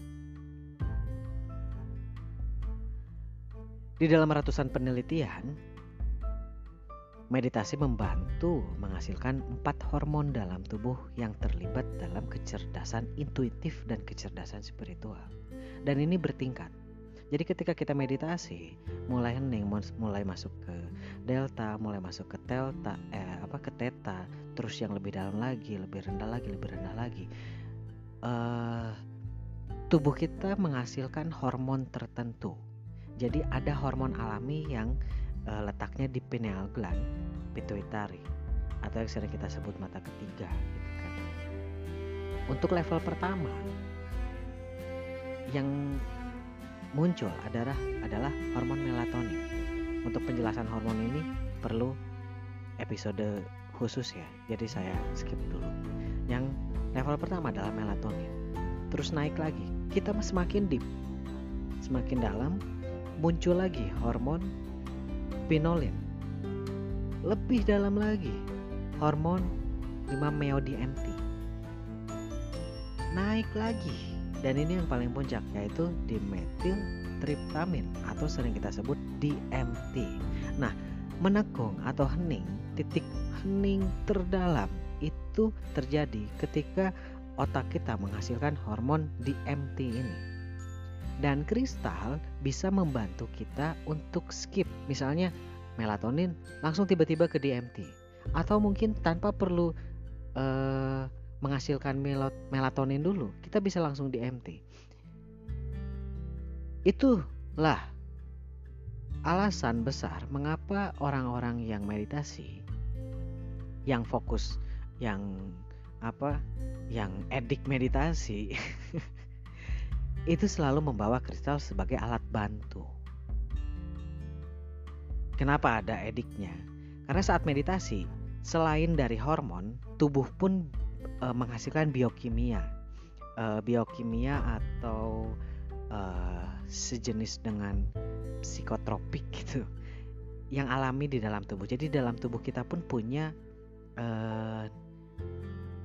Di dalam ratusan penelitian, meditasi membantu menghasilkan empat hormon dalam tubuh yang terlibat dalam kecerdasan intuitif dan kecerdasan spiritual dan ini bertingkat. Jadi ketika kita meditasi, mulai hening, mulai masuk ke delta, mulai masuk ke delta, eh, apa ke theta, terus yang lebih dalam lagi, lebih rendah lagi, lebih rendah lagi. Uh, tubuh kita menghasilkan hormon tertentu. Jadi ada hormon alami yang uh, letaknya di pineal gland, pituitary, atau yang sering kita sebut mata ketiga, gitu kan. Untuk level pertama, yang muncul adalah adalah hormon melatonin. Untuk penjelasan hormon ini perlu episode khusus ya. Jadi saya skip dulu. Yang level pertama adalah melatonin. Terus naik lagi. Kita semakin deep. Semakin dalam muncul lagi hormon pinolin. Lebih dalam lagi hormon 5 MeO-DMT. Naik lagi dan ini yang paling puncak yaitu dimetil triptamin atau sering kita sebut DMT. Nah, menekung atau hening, titik hening terdalam itu terjadi ketika otak kita menghasilkan hormon DMT ini. Dan kristal bisa membantu kita untuk skip, misalnya melatonin langsung tiba-tiba ke DMT, atau mungkin tanpa perlu uh, menghasilkan melatonin dulu, kita bisa langsung di MT. Itulah alasan besar mengapa orang-orang yang meditasi, yang fokus, yang apa, yang edik meditasi, [laughs] itu selalu membawa kristal sebagai alat bantu. Kenapa ada ediknya? Karena saat meditasi, selain dari hormon, tubuh pun uh, menghasilkan biokimia uh, biokimia atau uh, sejenis dengan psikotropik gitu yang alami di dalam tubuh. Jadi dalam tubuh kita pun punya uh,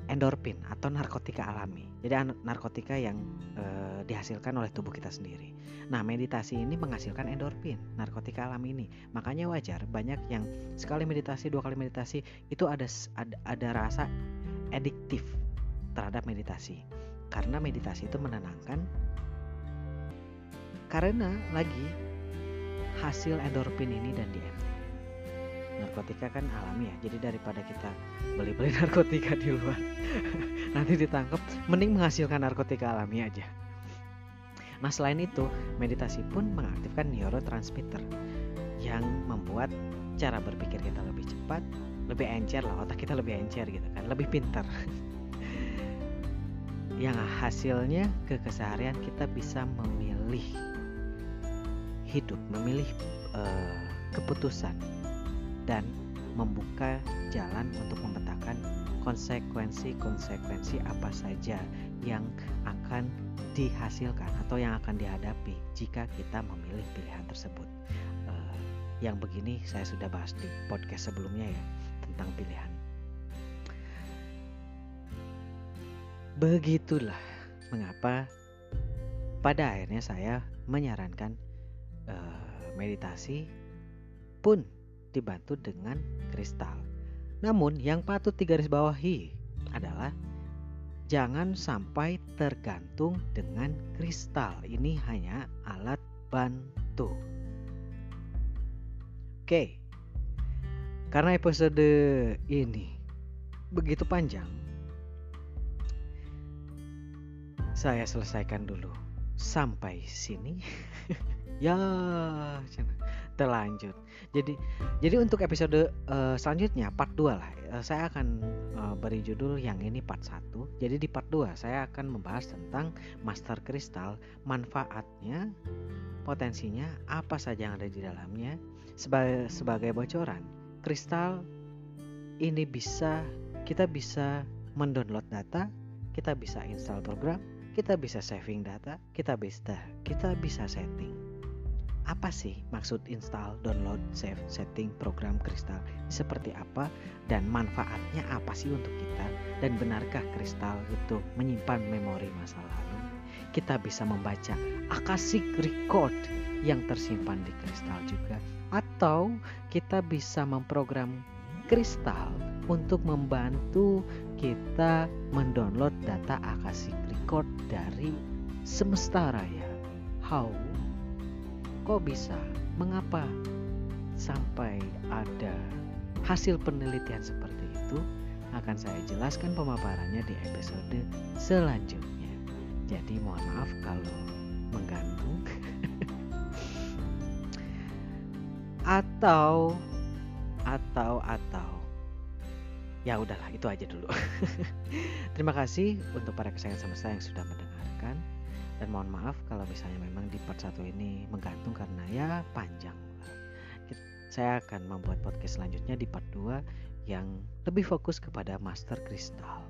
endorfin atau narkotika alami. Jadi narkotika yang uh, dihasilkan oleh tubuh kita sendiri. Nah, meditasi ini menghasilkan endorfin, narkotika alami ini. Makanya wajar banyak yang sekali meditasi, dua kali meditasi itu ada ada, ada rasa adiktif terhadap meditasi. Karena meditasi itu menenangkan karena lagi hasil endorfin ini dan DMT. Narkotika kan alami ya, jadi daripada kita beli-beli [laughs] narkotika di luar, [laughs] nanti ditangkap, mending menghasilkan narkotika alami aja. Nah selain itu, meditasi pun mengaktifkan neurotransmitter yang membuat cara berpikir kita lebih cepat, lebih encer lah, otak kita lebih encer gitu kan, lebih pintar. [laughs] yang hasilnya ke keseharian kita bisa memilih hidup, memilih uh, keputusan dan membuka jalan untuk memetakan konsekuensi-konsekuensi apa saja yang akan dihasilkan atau yang akan dihadapi jika kita memilih pilihan tersebut. Uh, yang begini saya sudah bahas di podcast sebelumnya ya tentang pilihan. Begitulah mengapa pada akhirnya saya menyarankan uh, meditasi pun dibantu dengan kristal. Namun yang patut digarisbawahi adalah jangan sampai tergantung dengan kristal. Ini hanya alat bantu. Oke. Karena episode ini begitu panjang, saya selesaikan dulu sampai sini. [laughs] ya, terlanjut. Jadi jadi untuk episode uh, selanjutnya part 2 lah. Uh, saya akan uh, beri judul yang ini part 1. Jadi di part 2 saya akan membahas tentang master kristal, manfaatnya, potensinya, apa saja yang ada di dalamnya. Sebagai sebagai bocoran, kristal ini bisa kita bisa mendownload data, kita bisa install program, kita bisa saving data, kita bisa kita bisa setting apa sih maksud install, download, save, setting program kristal? Seperti apa? Dan manfaatnya apa sih untuk kita? Dan benarkah kristal itu menyimpan memori masa lalu? Kita bisa membaca akasik record yang tersimpan di kristal juga. Atau kita bisa memprogram kristal untuk membantu kita mendownload data akasik record dari semesta raya. How Kok bisa? Mengapa sampai ada hasil penelitian seperti itu? Akan saya jelaskan pemaparannya di episode selanjutnya. Jadi mohon maaf kalau menggantung. [laughs] atau atau atau ya udahlah itu aja dulu. [laughs] Terima kasih untuk para kesayangan semesta yang sudah mendengarkan. Dan mohon maaf kalau misalnya memang di part 1 ini menggantung karena ya panjang. Saya akan membuat podcast selanjutnya di part 2 yang lebih fokus kepada master kristal.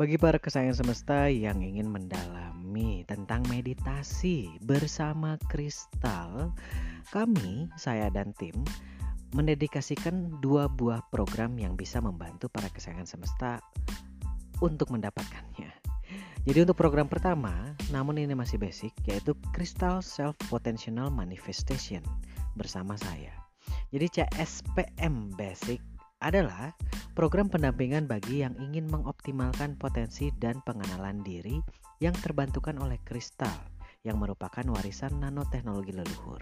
Bagi para kesayangan semesta yang ingin mendalami tentang meditasi bersama kristal, kami, saya dan tim, mendedikasikan dua buah program yang bisa membantu para kesayangan semesta untuk mendapatkannya. Jadi untuk program pertama, namun ini masih basic, yaitu Crystal Self Potential Manifestation bersama saya. Jadi CSPM Basic adalah program pendampingan bagi yang ingin mengoptimalkan potensi dan pengenalan diri yang terbantukan oleh kristal yang merupakan warisan nanoteknologi leluhur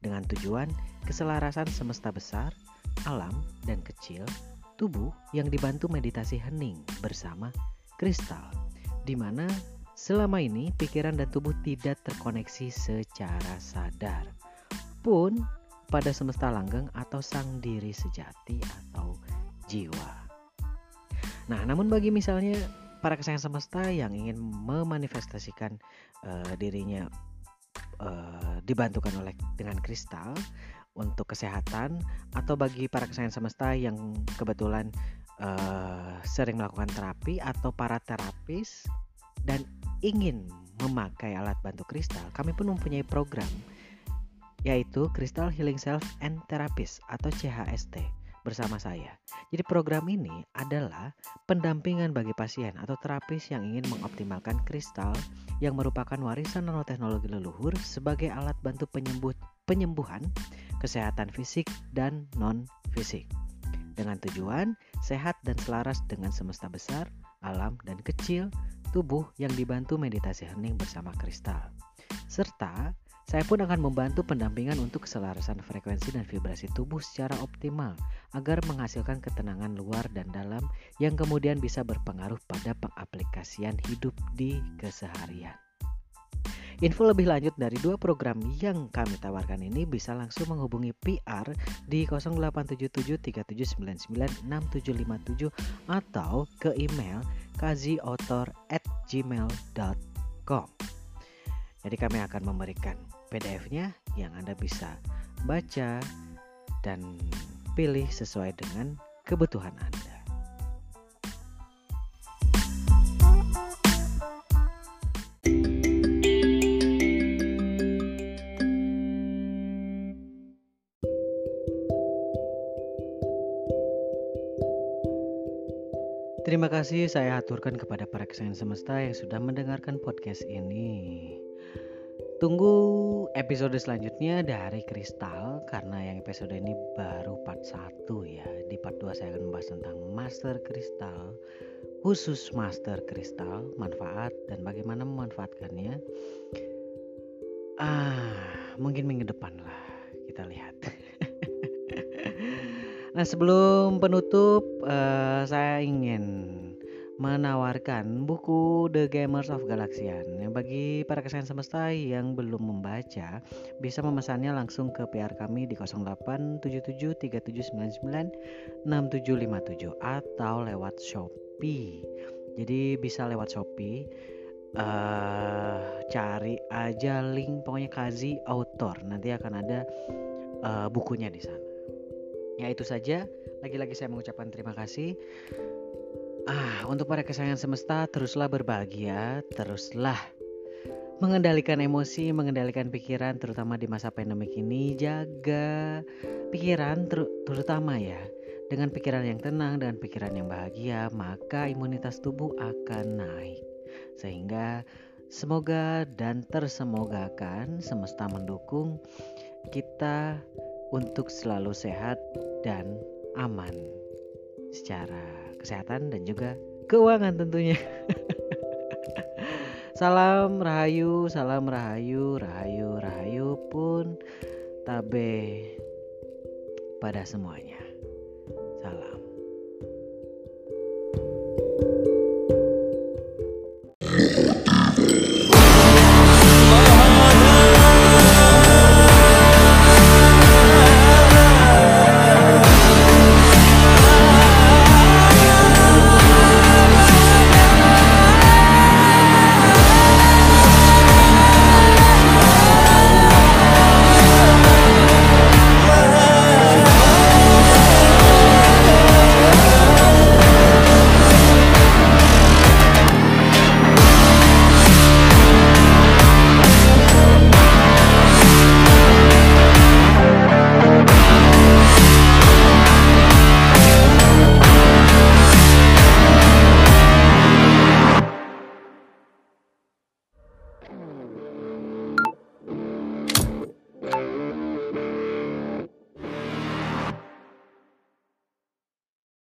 dengan tujuan keselarasan semesta besar, alam, dan kecil, tubuh yang dibantu meditasi hening bersama kristal, di mana selama ini pikiran dan tubuh tidak terkoneksi secara sadar. Pun pada semesta langgeng atau sang diri sejati atau jiwa. Nah, namun bagi misalnya para kesayangan semesta yang ingin memanifestasikan uh, dirinya uh, dibantukan oleh dengan kristal untuk kesehatan atau bagi para kesayangan semesta yang kebetulan uh, sering melakukan terapi atau para terapis dan ingin memakai alat bantu kristal, kami pun mempunyai program yaitu Crystal Healing Self and Therapist atau CHST bersama saya. Jadi program ini adalah pendampingan bagi pasien atau terapis yang ingin mengoptimalkan kristal yang merupakan warisan nanoteknologi leluhur sebagai alat bantu penyembuh, penyembuhan kesehatan fisik dan non fisik. Dengan tujuan sehat dan selaras dengan semesta besar, alam dan kecil tubuh yang dibantu meditasi hening bersama kristal. Serta saya pun akan membantu pendampingan untuk keselarasan frekuensi dan vibrasi tubuh secara optimal agar menghasilkan ketenangan luar dan dalam yang kemudian bisa berpengaruh pada pengaplikasian hidup di keseharian. Info lebih lanjut dari dua program yang kami tawarkan ini bisa langsung menghubungi PR di 087737996757 atau ke email kaziotor@gmail.com. Jadi kami akan memberikan PDF-nya yang Anda bisa baca dan pilih sesuai dengan kebutuhan Anda. Terima kasih saya aturkan kepada para kesayangan semesta yang sudah mendengarkan podcast ini. Tunggu episode selanjutnya dari Kristal karena yang episode ini baru part 1 ya. Di part 2 saya akan membahas tentang Master Kristal, khusus Master Kristal, manfaat dan bagaimana memanfaatkannya. Ah, mungkin minggu depan lah kita lihat. [laughs] Nah, sebelum penutup, uh, saya ingin menawarkan buku The Gamers of Galaxian. Bagi para kesayangan semesta yang belum membaca, bisa memesannya langsung ke PR kami di 087737996757 atau lewat Shopee. Jadi bisa lewat Shopee. Uh, cari aja link pokoknya Kazi Author nanti akan ada uh, bukunya di sana. Ya itu saja. Lagi-lagi saya mengucapkan terima kasih. Ah, untuk para kesayangan semesta, teruslah berbahagia, teruslah mengendalikan emosi, mengendalikan pikiran terutama di masa pandemik ini. Jaga pikiran ter terutama ya. Dengan pikiran yang tenang dan pikiran yang bahagia, maka imunitas tubuh akan naik. Sehingga semoga dan tersemogakan semesta mendukung kita untuk selalu sehat dan aman secara kesehatan dan juga keuangan tentunya. [laughs] salam rahayu, salam rahayu, rahayu, rahayu pun tabe pada semuanya.